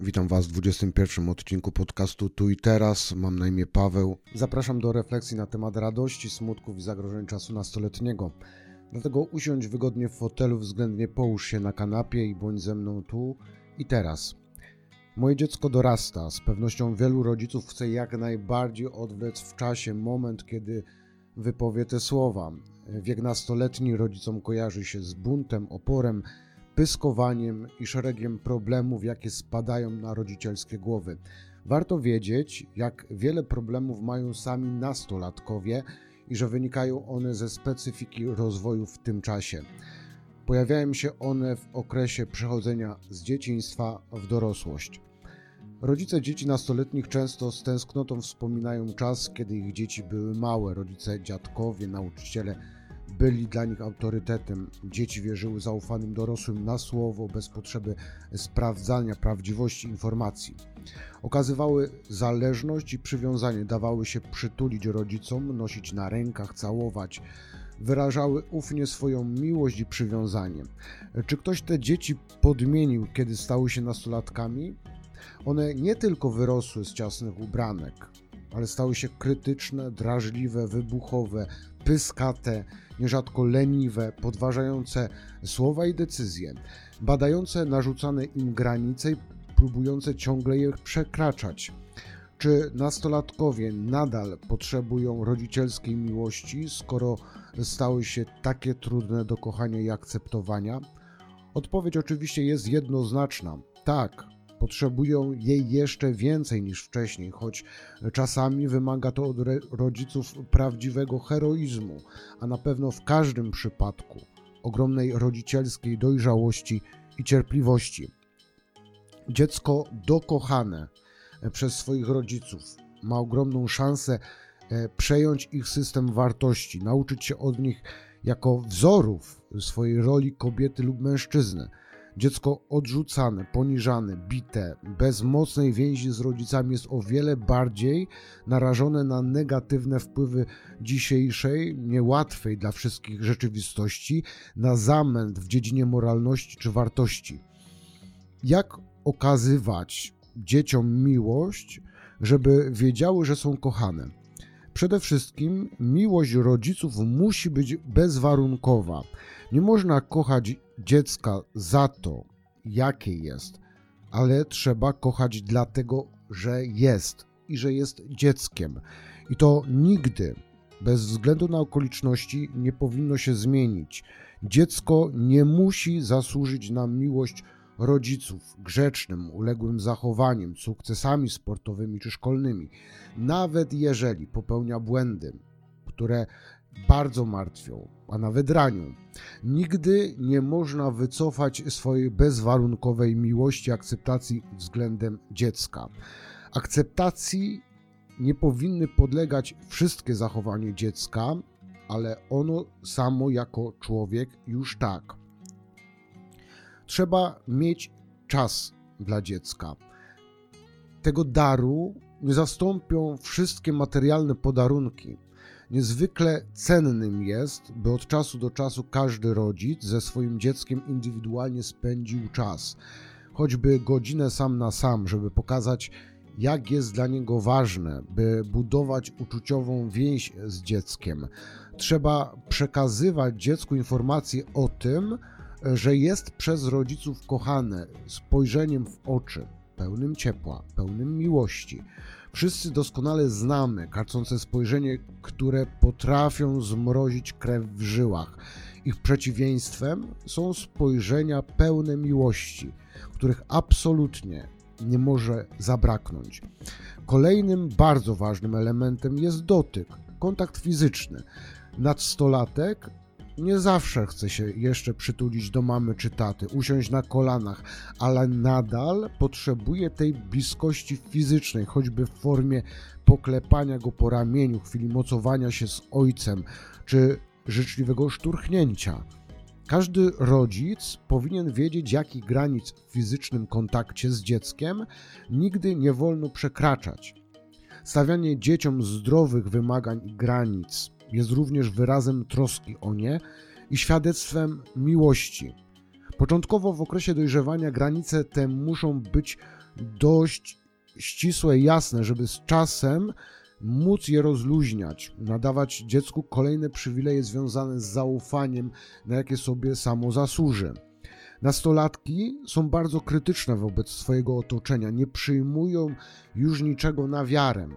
Witam Was w 21 odcinku podcastu Tu i Teraz. Mam na imię Paweł. Zapraszam do refleksji na temat radości, smutków i zagrożeń czasu nastoletniego. Dlatego usiądź wygodnie w fotelu, względnie połóż się na kanapie i bądź ze mną tu i teraz. Moje dziecko dorasta. Z pewnością wielu rodziców chce jak najbardziej odwlec w czasie moment, kiedy wypowie te słowa. Wiek nastoletni rodzicom kojarzy się z buntem, oporem, pyskowaniem i szeregiem problemów, jakie spadają na rodzicielskie głowy. Warto wiedzieć, jak wiele problemów mają sami nastolatkowie i że wynikają one ze specyfiki rozwoju w tym czasie. Pojawiają się one w okresie przechodzenia z dzieciństwa w dorosłość. Rodzice dzieci nastoletnich często z tęsknotą wspominają czas, kiedy ich dzieci były małe. Rodzice, dziadkowie, nauczyciele byli dla nich autorytetem. Dzieci wierzyły zaufanym dorosłym na słowo, bez potrzeby sprawdzania prawdziwości informacji. Okazywały zależność i przywiązanie, dawały się przytulić rodzicom, nosić na rękach, całować. Wyrażały ufnie swoją miłość i przywiązanie. Czy ktoś te dzieci podmienił, kiedy stały się nastolatkami? One nie tylko wyrosły z ciasnych ubranek, ale stały się krytyczne, drażliwe, wybuchowe, pyskate, nierzadko leniwe, podważające słowa i decyzje, badające narzucane im granice i próbujące ciągle je przekraczać. Czy nastolatkowie nadal potrzebują rodzicielskiej miłości, skoro stały się takie trudne do kochania i akceptowania? Odpowiedź oczywiście jest jednoznaczna. Tak, potrzebują jej jeszcze więcej niż wcześniej, choć czasami wymaga to od rodziców prawdziwego heroizmu, a na pewno w każdym przypadku ogromnej rodzicielskiej dojrzałości i cierpliwości. Dziecko dokochane przez swoich rodziców ma ogromną szansę e, przejąć ich system wartości, nauczyć się od nich jako wzorów swojej roli kobiety lub mężczyzny Dziecko odrzucane, poniżane, bite, bez mocnej więzi z rodzicami jest o wiele bardziej narażone na negatywne wpływy dzisiejszej, niełatwej dla wszystkich rzeczywistości, na zamęt w dziedzinie moralności czy wartości. Jak okazywać dzieciom miłość, żeby wiedziały, że są kochane? Przede wszystkim miłość rodziców musi być bezwarunkowa. Nie można kochać dziecka za to, jakie jest, ale trzeba kochać dlatego, że jest i że jest dzieckiem. I to nigdy, bez względu na okoliczności, nie powinno się zmienić. Dziecko nie musi zasłużyć na miłość rodziców grzecznym, uległym zachowaniem, sukcesami sportowymi czy szkolnymi, nawet jeżeli popełnia błędy, które bardzo martwią, a nawet ranią. Nigdy nie można wycofać swojej bezwarunkowej miłości, akceptacji względem dziecka. Akceptacji nie powinny podlegać wszystkie zachowania dziecka, ale ono samo jako człowiek już tak. Trzeba mieć czas dla dziecka. Tego daru nie zastąpią wszystkie materialne podarunki. Niezwykle cennym jest, by od czasu do czasu każdy rodzic ze swoim dzieckiem indywidualnie spędził czas, choćby godzinę sam na sam, żeby pokazać, jak jest dla niego ważne, by budować uczuciową więź z dzieckiem. Trzeba przekazywać dziecku informacje o tym, że jest przez rodziców kochane spojrzeniem w oczy, pełnym ciepła, pełnym miłości. Wszyscy doskonale znamy karcące spojrzenie, które potrafią zmrozić krew w żyłach. Ich przeciwieństwem są spojrzenia pełne miłości, których absolutnie nie może zabraknąć. Kolejnym bardzo ważnym elementem jest dotyk, kontakt fizyczny. Nadstolatek nie zawsze chce się jeszcze przytulić do mamy czy taty, usiąść na kolanach, ale nadal potrzebuje tej bliskości fizycznej, choćby w formie poklepania go po ramieniu, chwili mocowania się z ojcem, czy życzliwego szturchnięcia. Każdy rodzic powinien wiedzieć, jakich granic w fizycznym kontakcie z dzieckiem nigdy nie wolno przekraczać. Stawianie dzieciom zdrowych wymagań i granic jest również wyrazem troski o nie i świadectwem miłości. Początkowo w okresie dojrzewania granice te muszą być dość ścisłe, jasne, żeby z czasem móc je rozluźniać, nadawać dziecku kolejne przywileje związane z zaufaniem, na jakie sobie samo zasłuży. Nastolatki są bardzo krytyczne wobec swojego otoczenia, nie przyjmują już niczego na wiarę.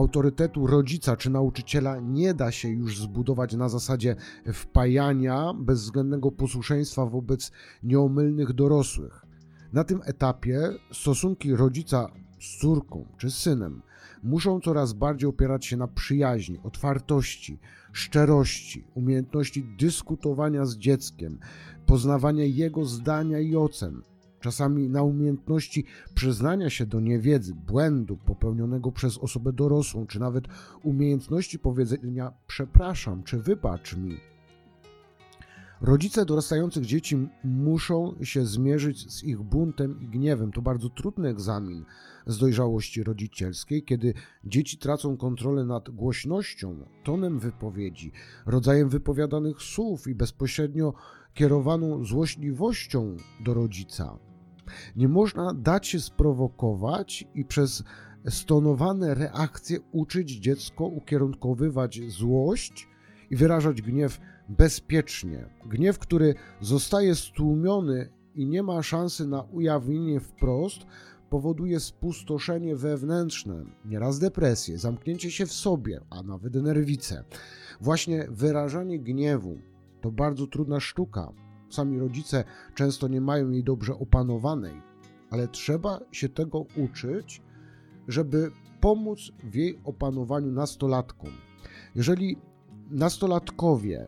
Autorytetu rodzica czy nauczyciela nie da się już zbudować na zasadzie wpajania bezwzględnego posłuszeństwa wobec nieomylnych dorosłych. Na tym etapie stosunki rodzica z córką czy synem muszą coraz bardziej opierać się na przyjaźni, otwartości, szczerości, umiejętności dyskutowania z dzieckiem, poznawania jego zdania i ocen, czasami na umiejętności przyznania się do niewiedzy, błędu popełnionego przez osobę dorosłą, czy nawet umiejętności powiedzenia przepraszam, czy wybacz mi. Rodzice dorastających dzieci muszą się zmierzyć z ich buntem i gniewem. To bardzo trudny egzamin z dojrzałości rodzicielskiej, kiedy dzieci tracą kontrolę nad głośnością, tonem wypowiedzi, rodzajem wypowiadanych słów i bezpośrednio kierowaną złośliwością do rodzica. Nie można dać się sprowokować i przez stonowane reakcje uczyć dziecko ukierunkowywać złość i wyrażać gniew bezpiecznie. Gniew, który zostaje stłumiony i nie ma szansy na ujawnienie wprost, powoduje spustoszenie wewnętrzne, nieraz depresję, zamknięcie się w sobie, a nawet nerwice. Właśnie wyrażanie gniewu to bardzo trudna sztuka. Sami rodzice często nie mają jej dobrze opanowanej, ale trzeba się tego uczyć, żeby pomóc w jej opanowaniu nastolatkom. Jeżeli nastolatkowie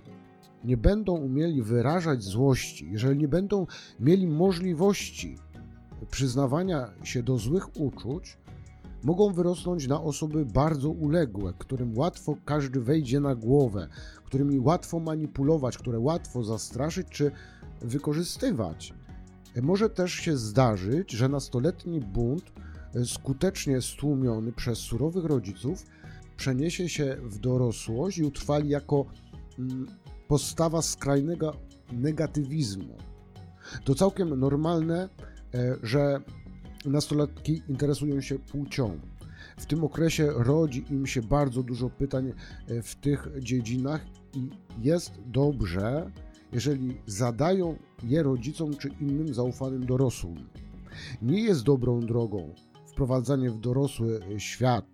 nie będą umieli wyrażać złości, jeżeli nie będą mieli możliwości przyznawania się do złych uczuć, mogą wyrosnąć na osoby bardzo uległe, którym łatwo każdy wejdzie na głowę, którymi łatwo manipulować, które łatwo zastraszyć czy wykorzystywać. Może też się zdarzyć, że nastoletni bunt, skutecznie stłumiony przez surowych rodziców, przeniesie się w dorosłość i utrwali jako mm, postawa skrajnego negatywizmu. To całkiem normalne, e, że nastolatki interesują się płcią. W tym okresie rodzi im się bardzo dużo pytań e, w tych dziedzinach i jest dobrze, jeżeli zadają je rodzicom czy innym zaufanym dorosłym. Nie jest dobrą drogą wprowadzanie w dorosły świat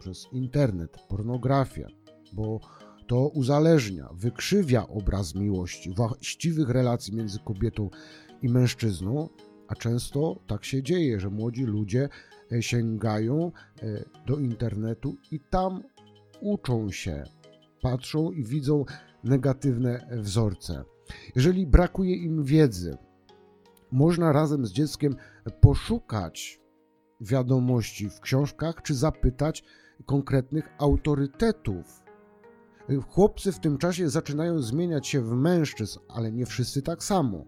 przez internet, pornografię, bo to uzależnia, wykrzywia obraz miłości, właściwych relacji między kobietą i mężczyzną, a często tak się dzieje, że młodzi ludzie e, sięgają e, do internetu i tam uczą się, patrzą i widzą negatywne wzorce. Jeżeli brakuje im wiedzy, można razem z dzieckiem poszukać wiadomości w książkach czy zapytać konkretnych autorytetów. Chłopcy w tym czasie zaczynają zmieniać się w mężczyzn, ale nie wszyscy tak samo.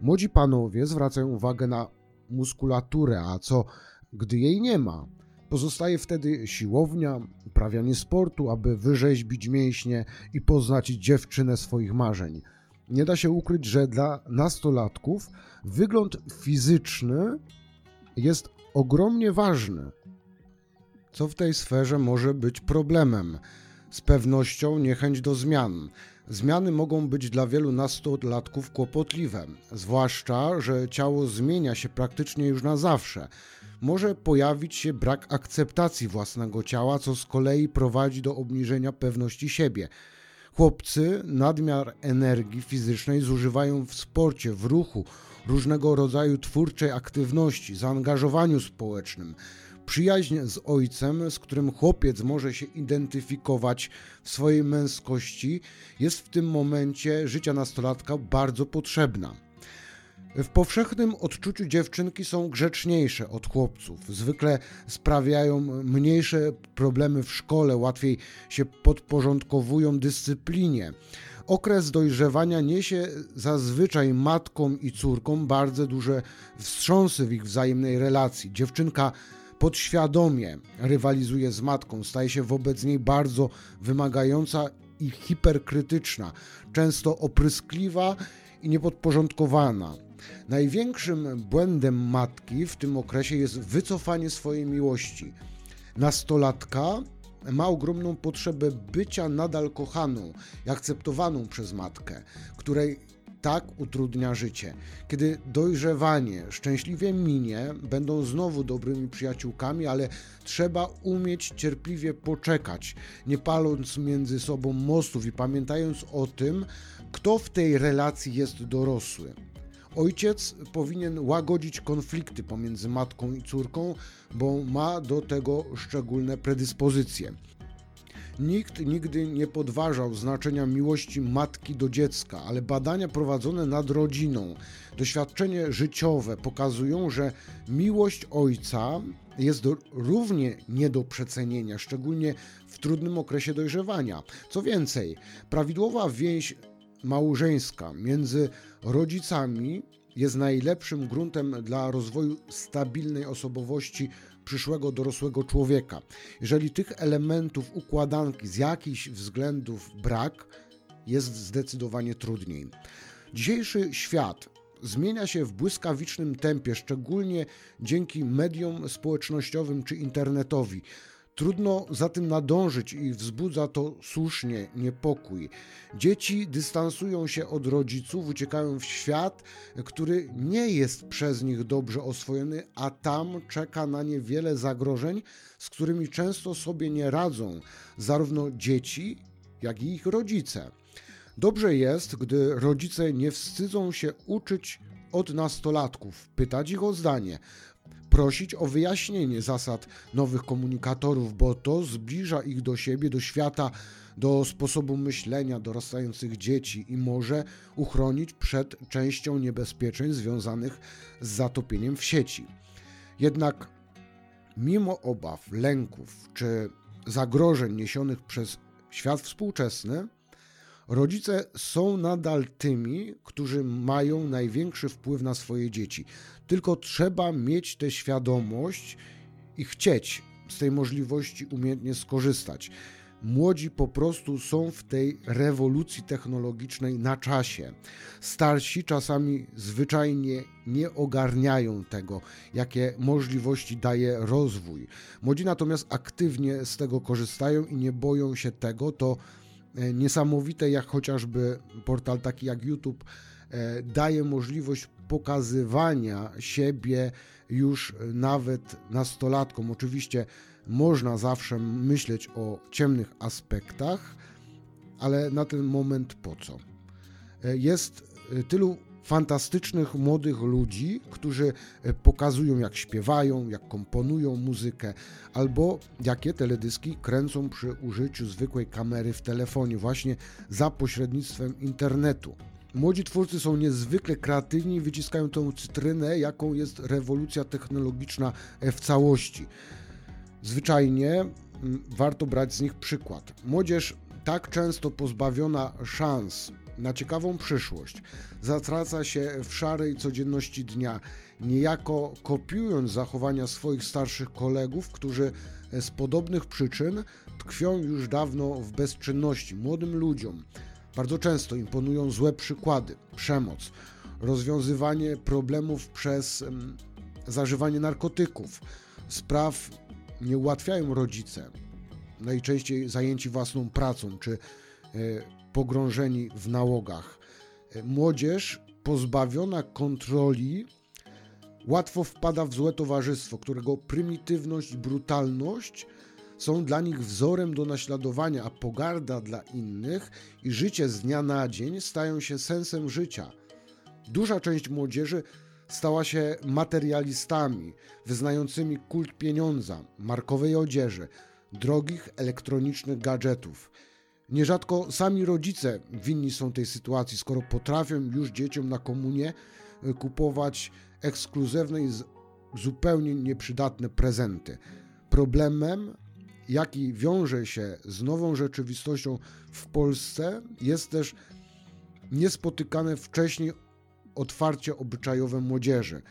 Młodzi panowie zwracają uwagę na muskulaturę, a co gdy jej nie ma? Pozostaje wtedy siłownia, uprawianie sportu, aby wyrzeźbić mięśnie i poznać dziewczynę swoich marzeń. Nie da się ukryć, że dla nastolatków wygląd fizyczny jest ogromnie ważny. Co w tej sferze może być problemem? Z pewnością niechęć do zmian. Zmiany mogą być dla wielu nastolatków kłopotliwe, zwłaszcza, że ciało zmienia się praktycznie już na zawsze. Może pojawić się brak akceptacji własnego ciała, co z kolei prowadzi do obniżenia pewności siebie. Chłopcy nadmiar energii fizycznej zużywają w sporcie, w ruchu, różnego rodzaju twórczej aktywności, zaangażowaniu społecznym. Przyjaźń z ojcem, z którym chłopiec może się identyfikować w swojej męskości, jest w tym momencie życia nastolatka bardzo potrzebna. W powszechnym odczuciu dziewczynki są grzeczniejsze od chłopców. Zwykle sprawiają mniejsze problemy w szkole, łatwiej się podporządkowują dyscyplinie. Okres dojrzewania niesie zazwyczaj matkom i córkom bardzo duże wstrząsy w ich wzajemnej relacji. Dziewczynka podświadomie rywalizuje z matką, staje się wobec niej bardzo wymagająca i hiperkrytyczna, często opryskliwa i niepodporządkowana. Największym błędem matki w tym okresie jest wycofanie swojej miłości. Nastolatka ma ogromną potrzebę bycia nadal kochaną i akceptowaną przez matkę, której tak utrudnia życie. Kiedy dojrzewanie szczęśliwie minie, będą znowu dobrymi przyjaciółkami, ale trzeba umieć cierpliwie poczekać, nie paląc między sobą mostów i pamiętając o tym, kto w tej relacji jest dorosły. Ojciec powinien łagodzić konflikty pomiędzy matką i córką, bo ma do tego szczególne predyspozycje. Nikt nigdy nie podważał znaczenia miłości matki do dziecka, ale badania prowadzone nad rodziną, doświadczenie życiowe pokazują, że miłość ojca jest równie nie do przecenienia, szczególnie w trudnym okresie dojrzewania. Co więcej, prawidłowa więź małżeńska między rodzicami jest najlepszym gruntem dla rozwoju stabilnej osobowości przyszłego dorosłego człowieka. Jeżeli tych elementów układanki z jakichś względów brak, jest zdecydowanie trudniej. Dzisiejszy świat zmienia się w błyskawicznym tempie, szczególnie dzięki mediom społecznościowym czy internetowi. Trudno za tym nadążyć i wzbudza to słusznie niepokój. Dzieci dystansują się od rodziców, uciekają w świat, który nie jest przez nich dobrze oswojony, a tam czeka na nie wiele zagrożeń, z którymi często sobie nie radzą zarówno dzieci, jak i ich rodzice. Dobrze jest, gdy rodzice nie wstydzą się uczyć od nastolatków, pytać ich o zdanie, prosić o wyjaśnienie zasad nowych komunikatorów, bo to zbliża ich do siebie, do świata, do sposobu myślenia dorastających dzieci i może uchronić przed częścią niebezpieczeń związanych z zatopieniem w sieci. Jednak mimo obaw, lęków czy zagrożeń niesionych przez świat współczesny, Rodzice są nadal tymi, którzy mają największy wpływ na swoje dzieci. Tylko trzeba mieć tę świadomość i chcieć z tej możliwości umiejętnie skorzystać. Młodzi po prostu są w tej rewolucji technologicznej na czasie. Starsi czasami zwyczajnie nie ogarniają tego, jakie możliwości daje rozwój. Młodzi natomiast aktywnie z tego korzystają i nie boją się tego, to E, niesamowite, jak chociażby portal taki jak YouTube e, daje możliwość pokazywania siebie już nawet nastolatkom. Oczywiście można zawsze myśleć o ciemnych aspektach, ale na ten moment po co? Jest tylu fantastycznych młodych ludzi, którzy pokazują, jak śpiewają, jak komponują muzykę, albo jakie teledyski kręcą przy użyciu zwykłej kamery w telefonie, właśnie za pośrednictwem internetu. Młodzi twórcy są niezwykle kreatywni i wyciskają tę cytrynę, jaką jest rewolucja technologiczna e, w całości. Zwyczajnie warto brać z nich przykład. Młodzież tak często pozbawiona szans na ciekawą przyszłość, zatraca się w szarej codzienności dnia, niejako kopiując zachowania swoich starszych kolegów, którzy z podobnych przyczyn tkwią już dawno w bezczynności. Młodym ludziom bardzo często imponują złe przykłady, przemoc, rozwiązywanie problemów przez zażywanie narkotyków. Spraw nie ułatwiają rodzice, najczęściej zajęci własną pracą czy e, pogrążeni w nałogach. Młodzież pozbawiona kontroli łatwo wpada w złe towarzystwo, którego prymitywność i brutalność są dla nich wzorem do naśladowania, a pogarda dla innych i życie z dnia na dzień stają się sensem życia. Duża część młodzieży stała się materialistami, wyznającymi kult pieniądza, markowej odzieży, drogich elektronicznych gadżetów. Nierzadko sami rodzice winni są tej sytuacji, skoro potrafią już dzieciom na komunie e, kupować ekskluzywne i zupełnie nieprzydatne prezenty. Problemem, jaki wiąże się z nową rzeczywistością w Polsce, jest też niespotykane wcześniej otwarcie obyczajowe młodzieży.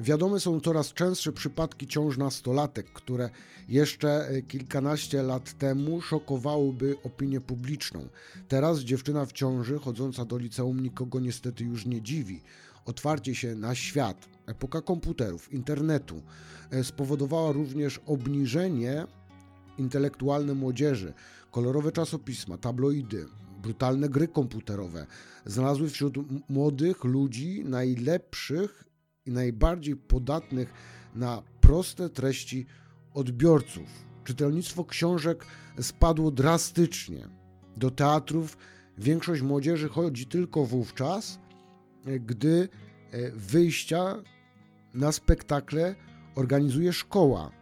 Wiadome są coraz częstsze przypadki ciąż nastolatek, które jeszcze e, kilkanaście lat temu szokowałyby opinię publiczną. Teraz dziewczyna w ciąży chodząca do liceum nikogo niestety już nie dziwi. otwarcie się na świat, epoka komputerów, internetu e, spowodowała również obniżenie intelektualne młodzieży. Kolorowe czasopisma, tabloidy, brutalne gry komputerowe znalazły wśród młodych ludzi najlepszych i najbardziej podatnych na proste treści odbiorców. Czytelnictwo książek spadło drastycznie. Do teatrów większość młodzieży chodzi tylko wówczas, gdy e, wyjścia na spektakle organizuje szkoła.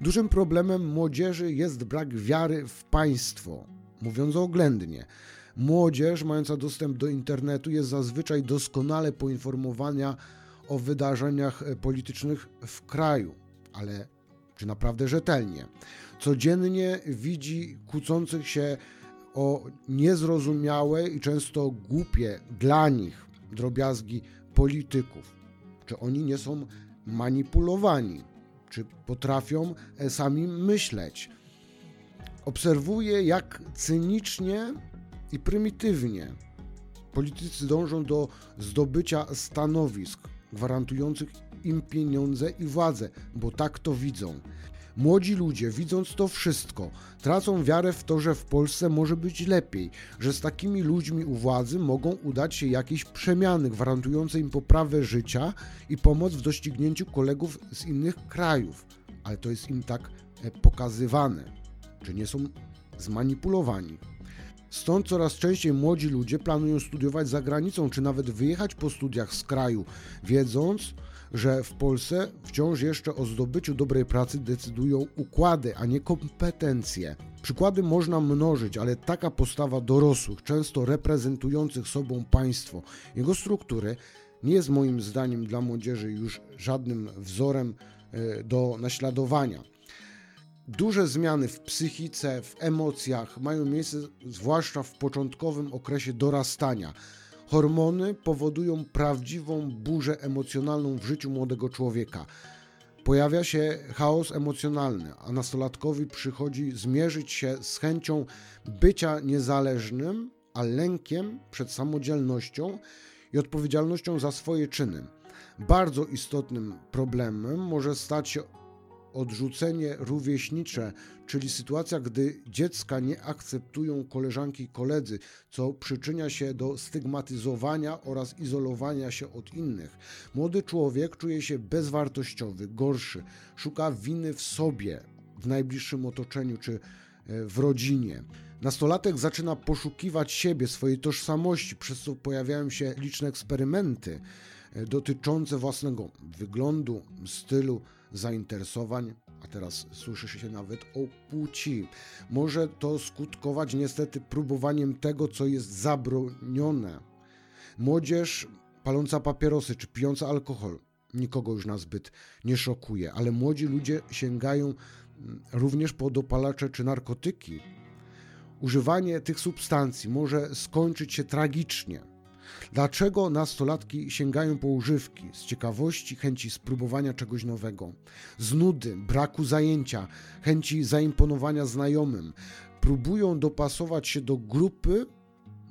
Dużym problemem młodzieży jest brak wiary w państwo, mówiąc oględnie. Młodzież mająca dostęp do internetu jest zazwyczaj doskonale poinformowana o wydarzeniach e, politycznych w kraju, ale czy naprawdę rzetelnie? Codziennie widzi kłócących się o niezrozumiałe i często głupie dla nich drobiazgi polityków. Czy oni nie są manipulowani? Czy potrafią e, sami myśleć? Obserwuję, jak cynicznie i prymitywnie politycy dążą do zdobycia stanowisk gwarantujących im pieniądze i władzę, bo tak to widzą. Młodzi ludzie, widząc to wszystko, tracą wiarę w to, że w Polsce może być lepiej, że z takimi ludźmi u władzy mogą udać się jakieś przemiany gwarantujące im poprawę życia i pomoc w doścignięciu kolegów z innych krajów. Ale to jest im tak e, pokazywane, czy nie są zmanipulowani. Stąd coraz częściej młodzi ludzie planują studiować za granicą, czy nawet wyjechać po studiach z kraju, wiedząc, że w Polsce wciąż jeszcze o zdobyciu dobrej pracy decydują układy, a nie kompetencje. Przykłady można mnożyć, ale taka postawa dorosłych, często reprezentujących sobą państwo, jego struktury, nie jest moim zdaniem dla młodzieży już żadnym wzorem e, do naśladowania. Duże zmiany w psychice, w emocjach mają miejsce zwłaszcza w początkowym okresie dorastania. Hormony powodują prawdziwą burzę emocjonalną w życiu młodego człowieka. Pojawia się chaos emocjonalny, a nastolatkowi przychodzi zmierzyć się z chęcią bycia niezależnym, a lękiem przed samodzielnością i odpowiedzialnością za swoje czyny. Bardzo istotnym problemem może stać się odrzucenie rówieśnicze, czyli sytuacja, gdy dziecka nie akceptują koleżanki i koledzy, co przyczynia się do stygmatyzowania oraz izolowania się od innych. Młody człowiek czuje się bezwartościowy, gorszy, szuka winy w sobie, w najbliższym otoczeniu czy e, w rodzinie. Nastolatek zaczyna poszukiwać siebie, swojej tożsamości, przez co pojawiają się liczne eksperymenty e, dotyczące własnego wyglądu, stylu, zainteresowań, a teraz słyszy się nawet o płci. Może to skutkować niestety próbowaniem tego, co jest zabronione. Młodzież paląca papierosy czy pijąca alkohol nikogo już nazbyt nie szokuje, ale młodzi ludzie sięgają mm, również po dopalacze czy narkotyki. Używanie tych substancji może skończyć się tragicznie. Dlaczego nastolatki sięgają po używki? Z ciekawości, chęci spróbowania czegoś nowego, z nudy, braku zajęcia, chęci zaimponowania znajomym. Próbują dopasować się do grupy,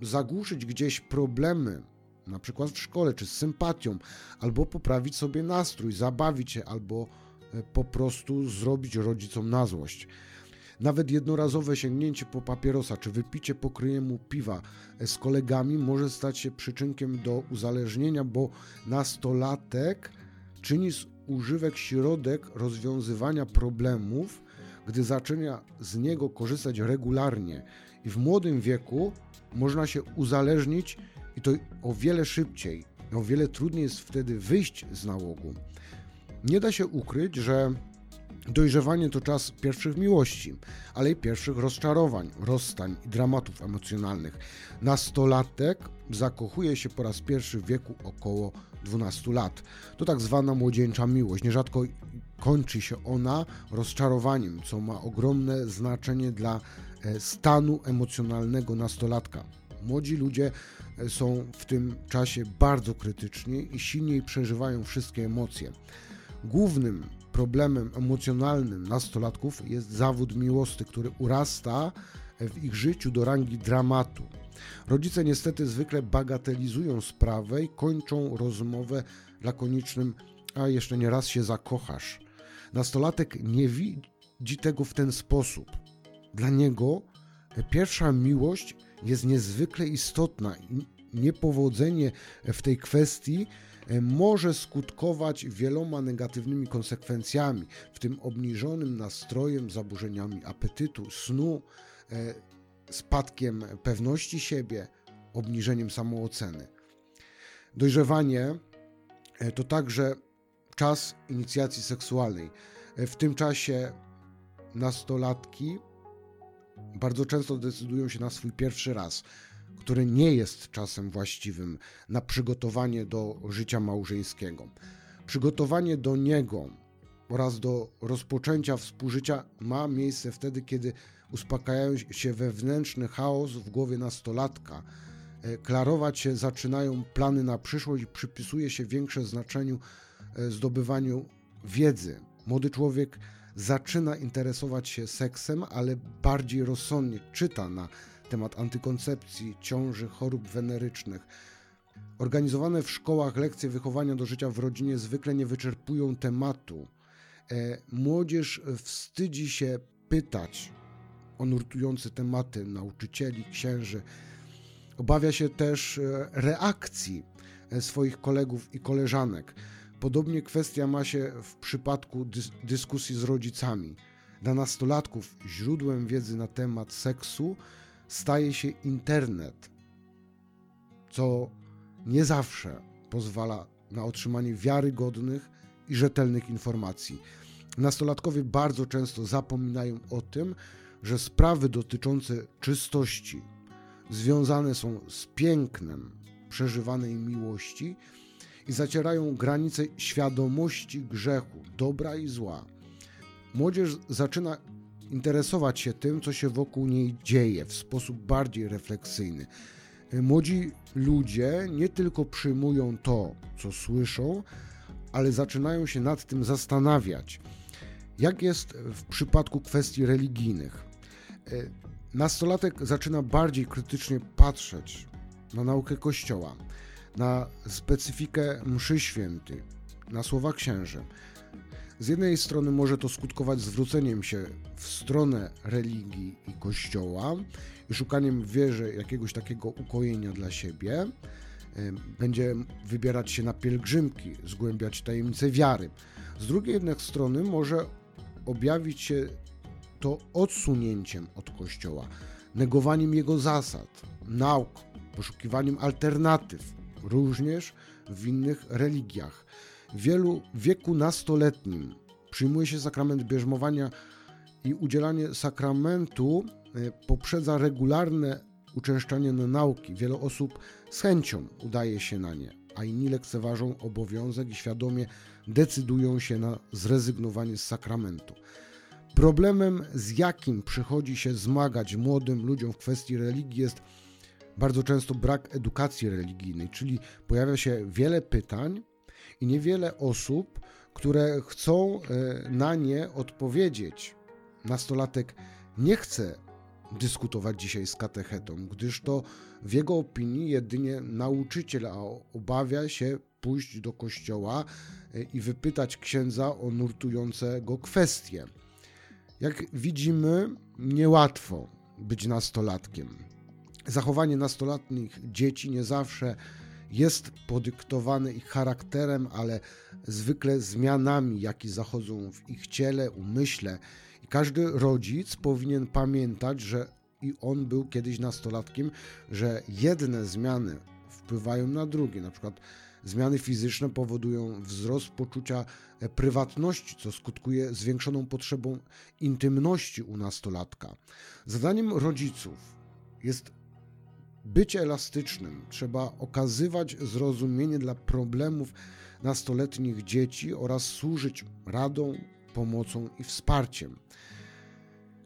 zagłuszyć gdzieś problemy, na przykład w szkole, czy z sympatią, albo poprawić sobie nastrój, zabawić się, albo e, po prostu zrobić rodzicom na złość. Nawet jednorazowe sięgnięcie po papierosa czy wypicie po kryjemu piwa z kolegami może stać się przyczynkiem do uzależnienia, bo nastolatek czyni z używek środek rozwiązywania problemów, gdy zaczyna z niego korzystać regularnie. I w młodym wieku można się uzależnić i to o wiele szybciej. O wiele trudniej jest wtedy wyjść z nałogu. Nie da się ukryć, że Dojrzewanie to czas pierwszych miłości, ale i pierwszych rozczarowań, rozstań i dramatów emocjonalnych. Nastolatek zakochuje się po raz pierwszy w wieku około 12 lat. To tak zwana młodzieńcza miłość. Nierzadko kończy się ona rozczarowaniem, co ma ogromne znaczenie dla e, stanu emocjonalnego nastolatka. Młodzi ludzie e, są w tym czasie bardzo krytyczni i silniej przeżywają wszystkie emocje. Głównym problemem emocjonalnym nastolatków jest zawód miłosny, który urasta w ich życiu do rangi dramatu. Rodzice niestety zwykle bagatelizują sprawę i kończą rozmowę lakonicznym, a jeszcze nie raz się zakochasz. Nastolatek nie widzi tego w ten sposób. Dla niego pierwsza miłość jest niezwykle istotna i niepowodzenie w tej kwestii może skutkować wieloma negatywnymi konsekwencjami, w tym obniżonym nastrojem, zaburzeniami apetytu, snu, e, spadkiem pewności siebie, obniżeniem samooceny. Dojrzewanie e, to także czas inicjacji seksualnej. W tym czasie nastolatki bardzo często decydują się na swój pierwszy raz, który nie jest czasem właściwym na przygotowanie do życia małżeńskiego. Przygotowanie do niego oraz do rozpoczęcia współżycia ma miejsce wtedy, kiedy uspokajają się wewnętrzny chaos w głowie nastolatka. E, klarować się zaczynają plany na przyszłość i przypisuje się większe znaczeniu e, zdobywaniu wiedzy. Młody człowiek zaczyna interesować się seksem, ale bardziej rozsądnie czyta na temat antykoncepcji, ciąży, chorób wenerycznych. Organizowane w szkołach lekcje wychowania do życia w rodzinie zwykle nie wyczerpują tematu. E, młodzież wstydzi się pytać o nurtujące tematy nauczycieli, księży. Obawia się też e, reakcji e, swoich kolegów i koleżanek. Podobnie kwestia ma się w przypadku dys dyskusji z rodzicami. Dla nastolatków źródłem wiedzy na temat seksu staje się internet, co nie zawsze pozwala na otrzymanie wiarygodnych i rzetelnych informacji. Nastolatkowie bardzo często zapominają o tym, że sprawy dotyczące czystości związane są z pięknem przeżywanej miłości i zacierają granice świadomości grzechu, dobra i zła. Młodzież zaczyna interesować się tym, co się wokół niej dzieje w sposób bardziej refleksyjny. Młodzi ludzie nie tylko przyjmują to, co słyszą, ale zaczynają się nad tym zastanawiać. Jak jest w przypadku kwestii religijnych? Nastolatek zaczyna bardziej krytycznie patrzeć na naukę Kościoła na specyfikę mszy świętej, na słowa księży. Z jednej strony może to skutkować zwróceniem się w stronę religii i kościoła i szukaniem w wierze jakiegoś takiego ukojenia dla siebie. Będzie wybierać się na pielgrzymki, zgłębiać tajemnice wiary. Z drugiej jednak strony może objawić się to odsunięciem od kościoła, negowaniem jego zasad, nauk, poszukiwaniem alternatyw, również w innych religiach. Wielu wieku nastoletnim przyjmuje się sakrament bierzmowania i udzielanie sakramentu e, poprzedza regularne uczęszczanie na nauki. Wiele osób z chęcią udaje się na nie, a inni lekceważą obowiązek i świadomie decydują się na zrezygnowanie z sakramentu. Problemem, z jakim przychodzi się zmagać młodym ludziom w kwestii religii, jest bardzo często brak edukacji religijnej, czyli pojawia się wiele pytań i niewiele osób, które chcą e, na nie odpowiedzieć. Nastolatek nie chce dyskutować dzisiaj z katechetą, gdyż to w jego opinii jedynie nauczyciel, a obawia się pójść do kościoła e, i wypytać księdza o nurtujące go kwestie. Jak widzimy, niełatwo być nastolatkiem. Zachowanie nastolatnich dzieci nie zawsze jest podyktowane ich charakterem, ale zwykle zmianami, jakie zachodzą w ich ciele, umyśle. I każdy rodzic powinien pamiętać, że i on był kiedyś nastolatkiem, że jedne zmiany wpływają na drugie. Na przykład zmiany fizyczne powodują wzrost poczucia prywatności, co skutkuje zwiększoną potrzebą intymności u nastolatka. Zadaniem rodziców jest bycie elastycznym, trzeba okazywać zrozumienie dla problemów nastoletnich dzieci oraz służyć radą, pomocą i wsparciem.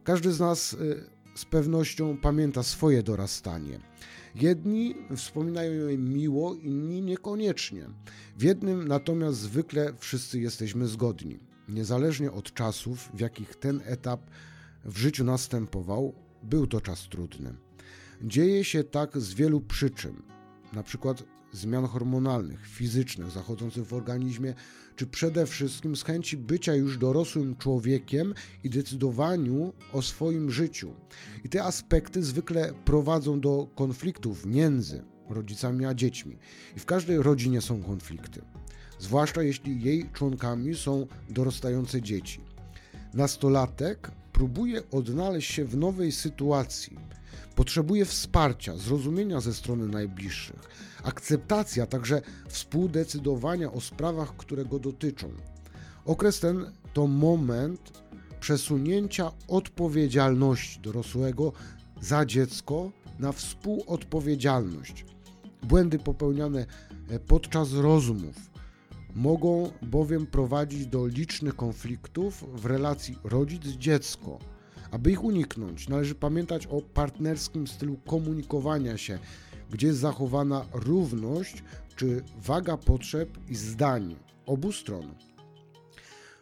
Każdy z nas y, z pewnością pamięta swoje dorastanie. Jedni wspominają je miło, inni niekoniecznie. W jednym natomiast zwykle wszyscy jesteśmy zgodni. Niezależnie od czasów, w jakich ten etap w życiu następował, był to czas trudny. Dzieje się tak z wielu przyczyn, przykład zmian hormonalnych, fizycznych zachodzących w organizmie, czy przede wszystkim z chęci bycia już dorosłym człowiekiem i decydowaniu o swoim życiu. I te aspekty zwykle prowadzą do konfliktów między rodzicami a dziećmi. I w każdej rodzinie są konflikty, zwłaszcza jeśli jej członkami są dorastające dzieci. Nastolatek próbuje odnaleźć się w nowej sytuacji. Potrzebuje wsparcia, zrozumienia ze strony najbliższych, akceptacja, także współdecydowania o sprawach, które go dotyczą. Okres ten to moment przesunięcia odpowiedzialności dorosłego za dziecko na współodpowiedzialność. Błędy popełniane e, podczas rozmów mogą bowiem prowadzić do licznych konfliktów w relacji rodzic-dziecko. Aby ich uniknąć, należy pamiętać o partnerskim stylu komunikowania się, gdzie jest zachowana równość czy waga potrzeb i zdań obu stron.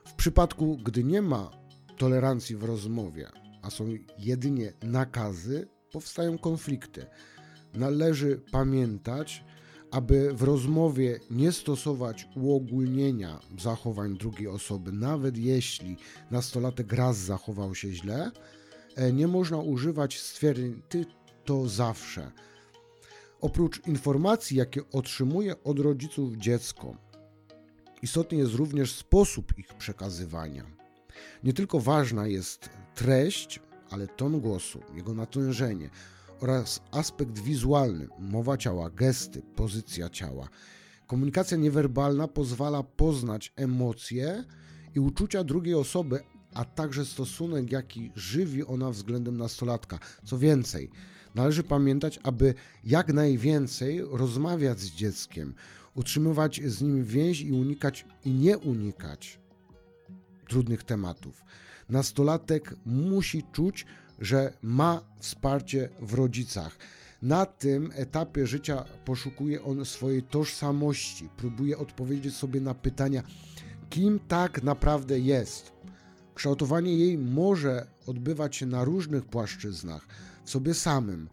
W przypadku, gdy nie ma tolerancji w rozmowie, a są jedynie nakazy, powstają konflikty. Należy pamiętać, aby w rozmowie nie stosować uogólnienia zachowań drugiej osoby, nawet jeśli nastolatek raz zachował się źle, e, nie można używać stwierdzeń ty to zawsze. Oprócz informacji, jakie otrzymuje od rodziców dziecko, istotny jest również sposób ich przekazywania. Nie tylko ważna jest treść, ale ton głosu, jego natężenie oraz aspekt wizualny, mowa ciała, gesty, pozycja ciała. Komunikacja niewerbalna pozwala poznać emocje i uczucia drugiej osoby, a także stosunek, jaki żywi ona względem nastolatka. Co więcej, należy pamiętać, aby jak najwięcej rozmawiać z dzieckiem, utrzymywać z nim więź i unikać i nie unikać trudnych tematów. Nastolatek musi czuć, że ma wsparcie w rodzicach. Na tym etapie życia poszukuje on swojej tożsamości, próbuje odpowiedzieć sobie na pytania, kim tak naprawdę jest. Kształtowanie jej może odbywać się na różnych płaszczyznach, w sobie samym,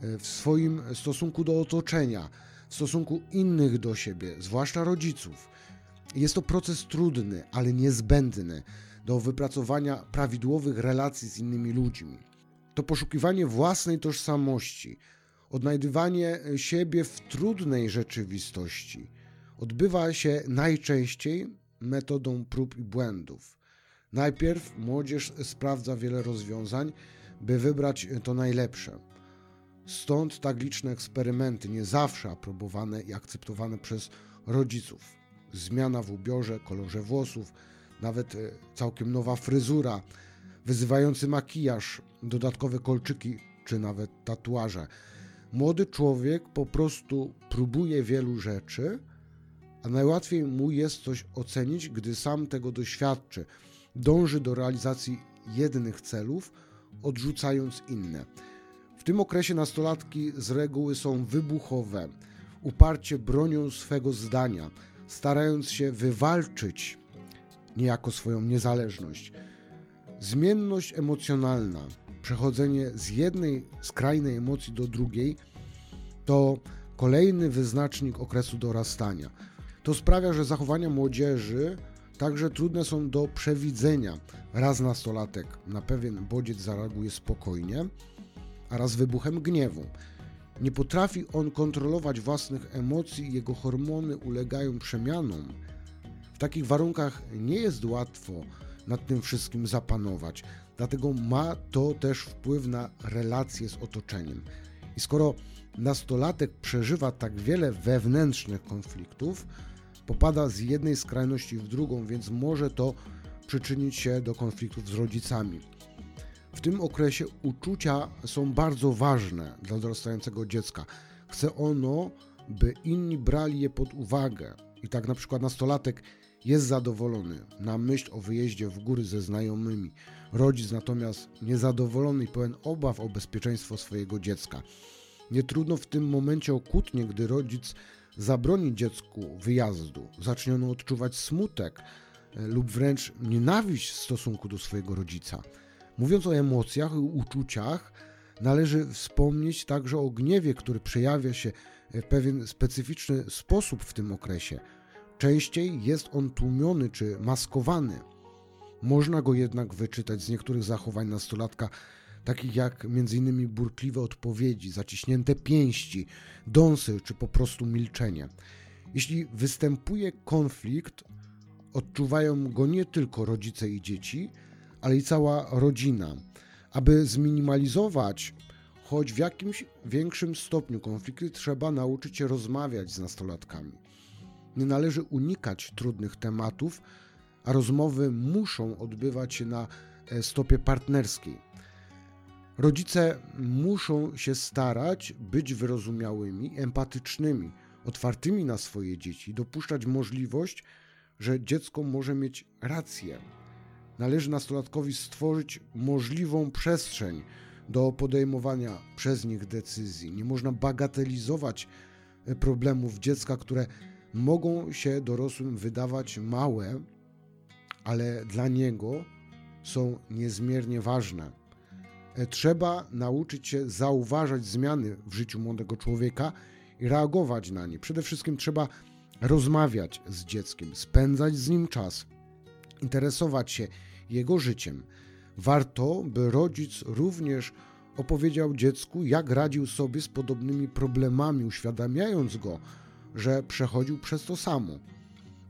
w swoim stosunku do otoczenia, w stosunku innych do siebie, zwłaszcza rodziców. Jest to proces trudny, ale niezbędny do wypracowania prawidłowych relacji z innymi ludźmi. To poszukiwanie własnej tożsamości, odnajdywanie siebie w trudnej rzeczywistości odbywa się najczęściej metodą prób i błędów. Najpierw młodzież sprawdza wiele rozwiązań, by wybrać to najlepsze. Stąd tak liczne eksperymenty, nie zawsze aprobowane i akceptowane przez rodziców. Zmiana w ubiorze, kolorze włosów, nawet e, całkiem nowa fryzura, wyzywający makijaż, dodatkowe kolczyki czy nawet tatuaże. Młody człowiek po prostu próbuje wielu rzeczy, a najłatwiej mu jest coś ocenić, gdy sam tego doświadczy. Dąży do realizacji jednych celów, odrzucając inne. W tym okresie nastolatki z reguły są wybuchowe, uparcie bronią swego zdania, starając się wywalczyć niejako swoją niezależność. Zmienność emocjonalna, przechodzenie z jednej skrajnej emocji do drugiej, to kolejny wyznacznik okresu dorastania. To sprawia, że zachowania młodzieży także trudne są do przewidzenia. Raz nastolatek na pewien bodziec zareaguje spokojnie, a raz wybuchem gniewu. Nie potrafi on kontrolować własnych emocji jego hormony ulegają przemianom. W takich warunkach nie jest łatwo nad tym wszystkim zapanować, dlatego ma to też wpływ na relacje z otoczeniem. I skoro nastolatek przeżywa tak wiele wewnętrznych konfliktów, popada z jednej skrajności w drugą, więc może to przyczynić się do konfliktów z rodzicami. W tym okresie uczucia są bardzo ważne dla dorastającego dziecka. Chce ono, by inni brali je pod uwagę. I tak na przykład nastolatek jest zadowolony na myśl o wyjeździe w góry ze znajomymi. Rodzic natomiast niezadowolony i pełen obaw o bezpieczeństwo swojego dziecka. Nie trudno w tym momencie o kłótnię, gdy rodzic zabroni dziecku wyjazdu. Zacznie ono odczuwać smutek e, lub wręcz nienawiść w stosunku do swojego rodzica. Mówiąc o emocjach i uczuciach, Należy wspomnieć także o gniewie, który przejawia się w pewien specyficzny sposób w tym okresie. Częściej jest on tłumiony czy maskowany. Można go jednak wyczytać z niektórych zachowań nastolatka, takich jak m.in. burkliwe odpowiedzi, zaciśnięte pięści, dąsy czy po prostu milczenie. Jeśli występuje konflikt, odczuwają go nie tylko rodzice i dzieci, ale i cała rodzina. Aby zminimalizować choć w jakimś większym stopniu konflikty, trzeba nauczyć się rozmawiać z nastolatkami. Nie należy unikać trudnych tematów, a rozmowy muszą odbywać się na e, stopie partnerskiej. Rodzice muszą się starać być wyrozumiałymi, empatycznymi, otwartymi na swoje dzieci, dopuszczać możliwość, że dziecko może mieć rację. Należy nastolatkowi stworzyć możliwą przestrzeń do podejmowania przez nich decyzji. Nie można bagatelizować e, problemów dziecka, które mogą się dorosłym wydawać małe, ale dla niego są niezmiernie ważne. E, trzeba nauczyć się zauważać zmiany w życiu młodego człowieka i reagować na nie. Przede wszystkim trzeba rozmawiać z dzieckiem, spędzać z nim czas, interesować się jego życiem. Warto, by rodzic również opowiedział dziecku, jak radził sobie z podobnymi problemami, uświadamiając go, że przechodził przez to samo.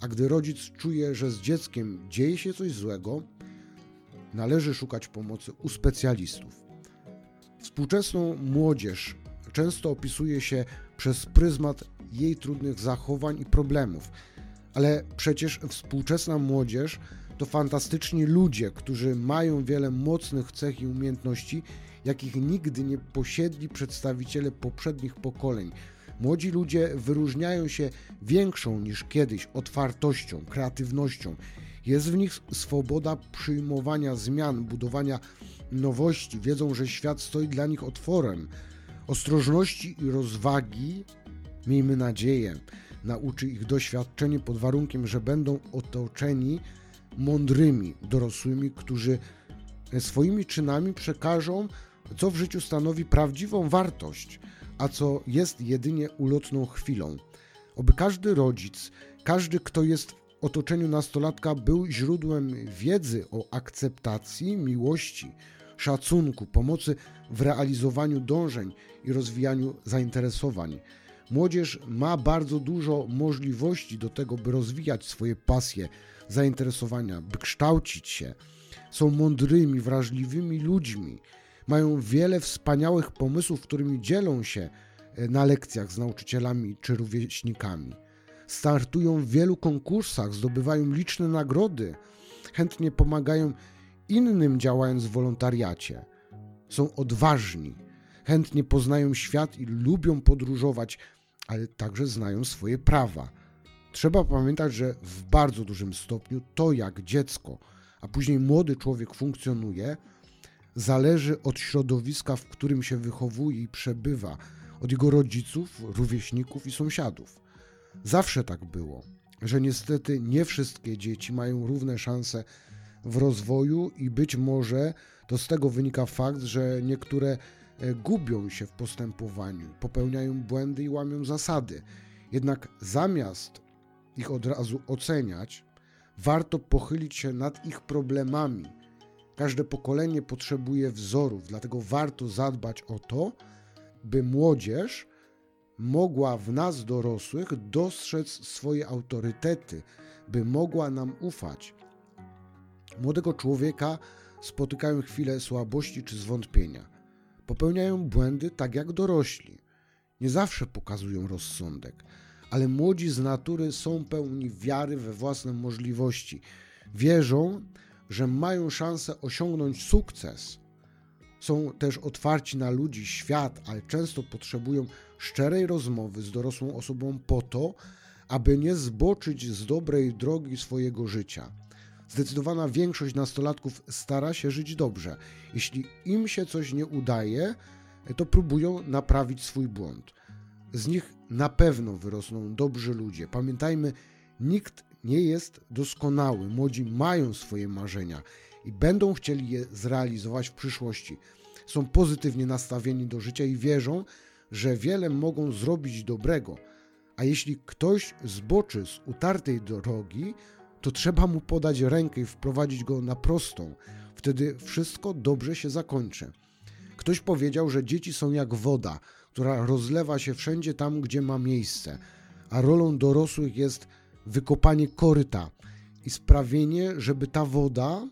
A gdy rodzic czuje, że z dzieckiem dzieje się coś złego, należy szukać pomocy u specjalistów. Współczesną młodzież często opisuje się przez pryzmat jej trudnych zachowań i problemów, ale przecież współczesna młodzież to fantastyczni ludzie, którzy mają wiele mocnych cech i umiejętności, jakich nigdy nie posiedli przedstawiciele poprzednich pokoleń. Młodzi ludzie wyróżniają się większą niż kiedyś otwartością, kreatywnością. Jest w nich swoboda przyjmowania zmian, budowania nowości. Wiedzą, że świat stoi dla nich otworem. Ostrożności i rozwagi, miejmy nadzieję, nauczy ich doświadczenie pod warunkiem, że będą otoczeni mądrymi dorosłymi, którzy swoimi czynami przekażą, co w życiu stanowi prawdziwą wartość, a co jest jedynie ulotną chwilą. Oby każdy rodzic, każdy, kto jest w otoczeniu nastolatka, był źródłem wiedzy o akceptacji, miłości, szacunku, pomocy w realizowaniu dążeń i rozwijaniu zainteresowań. Młodzież ma bardzo dużo możliwości do tego, by rozwijać swoje pasje, zainteresowania, by kształcić się. Są mądrymi, wrażliwymi ludźmi. Mają wiele wspaniałych pomysłów, którymi dzielą się e, na lekcjach z nauczycielami czy rówieśnikami. Startują w wielu konkursach, zdobywają liczne nagrody, chętnie pomagają innym działając w wolontariacie. Są odważni, chętnie poznają świat i lubią podróżować, ale także znają swoje prawa. Trzeba pamiętać, że w bardzo dużym stopniu to, jak dziecko, a później młody człowiek funkcjonuje, zależy od środowiska, w którym się wychowuje i przebywa, od jego rodziców, rówieśników i sąsiadów. Zawsze tak było, że niestety nie wszystkie dzieci mają równe szanse w rozwoju i być może to z tego wynika fakt, że niektóre e, gubią się w postępowaniu, popełniają błędy i łamią zasady. Jednak zamiast ich od razu oceniać, warto pochylić się nad ich problemami. Każde pokolenie potrzebuje wzorów, dlatego warto zadbać o to, by młodzież mogła w nas dorosłych dostrzec swoje autorytety, by mogła nam ufać. Młodego człowieka spotykają chwile słabości czy zwątpienia. Popełniają błędy tak jak dorośli. Nie zawsze pokazują rozsądek ale młodzi z natury są pełni wiary we własne możliwości. Wierzą, że mają szansę osiągnąć sukces. Są też otwarci na ludzi, świat, ale często potrzebują szczerej rozmowy z dorosłą osobą po to, aby nie zboczyć z dobrej drogi swojego życia. Zdecydowana większość nastolatków stara się żyć dobrze. Jeśli im się coś nie udaje, to próbują naprawić swój błąd. Z nich na pewno wyrosną dobrzy ludzie. Pamiętajmy, nikt nie jest doskonały. Młodzi mają swoje marzenia i będą chcieli je zrealizować w przyszłości. są pozytywnie nastawieni do życia i wierzą, że wiele mogą zrobić dobrego. A jeśli ktoś zboczy z utartej drogi, to trzeba mu podać rękę i wprowadzić go na prostą. Wtedy wszystko dobrze się zakończy. Ktoś powiedział, że dzieci są jak woda, która rozlewa się wszędzie tam, gdzie ma miejsce, a rolą dorosłych jest wykopanie koryta i sprawienie, żeby ta woda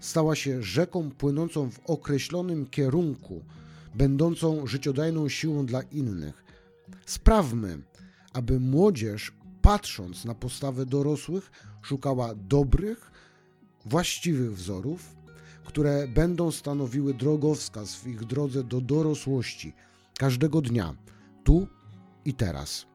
stała się rzeką płynącą w określonym kierunku, będącą życiodajną siłą dla innych. Sprawmy, aby młodzież, patrząc na postawę dorosłych, szukała dobrych, właściwych wzorów, które będą stanowiły drogowskaz w ich drodze do dorosłości każdego dnia, tu i teraz.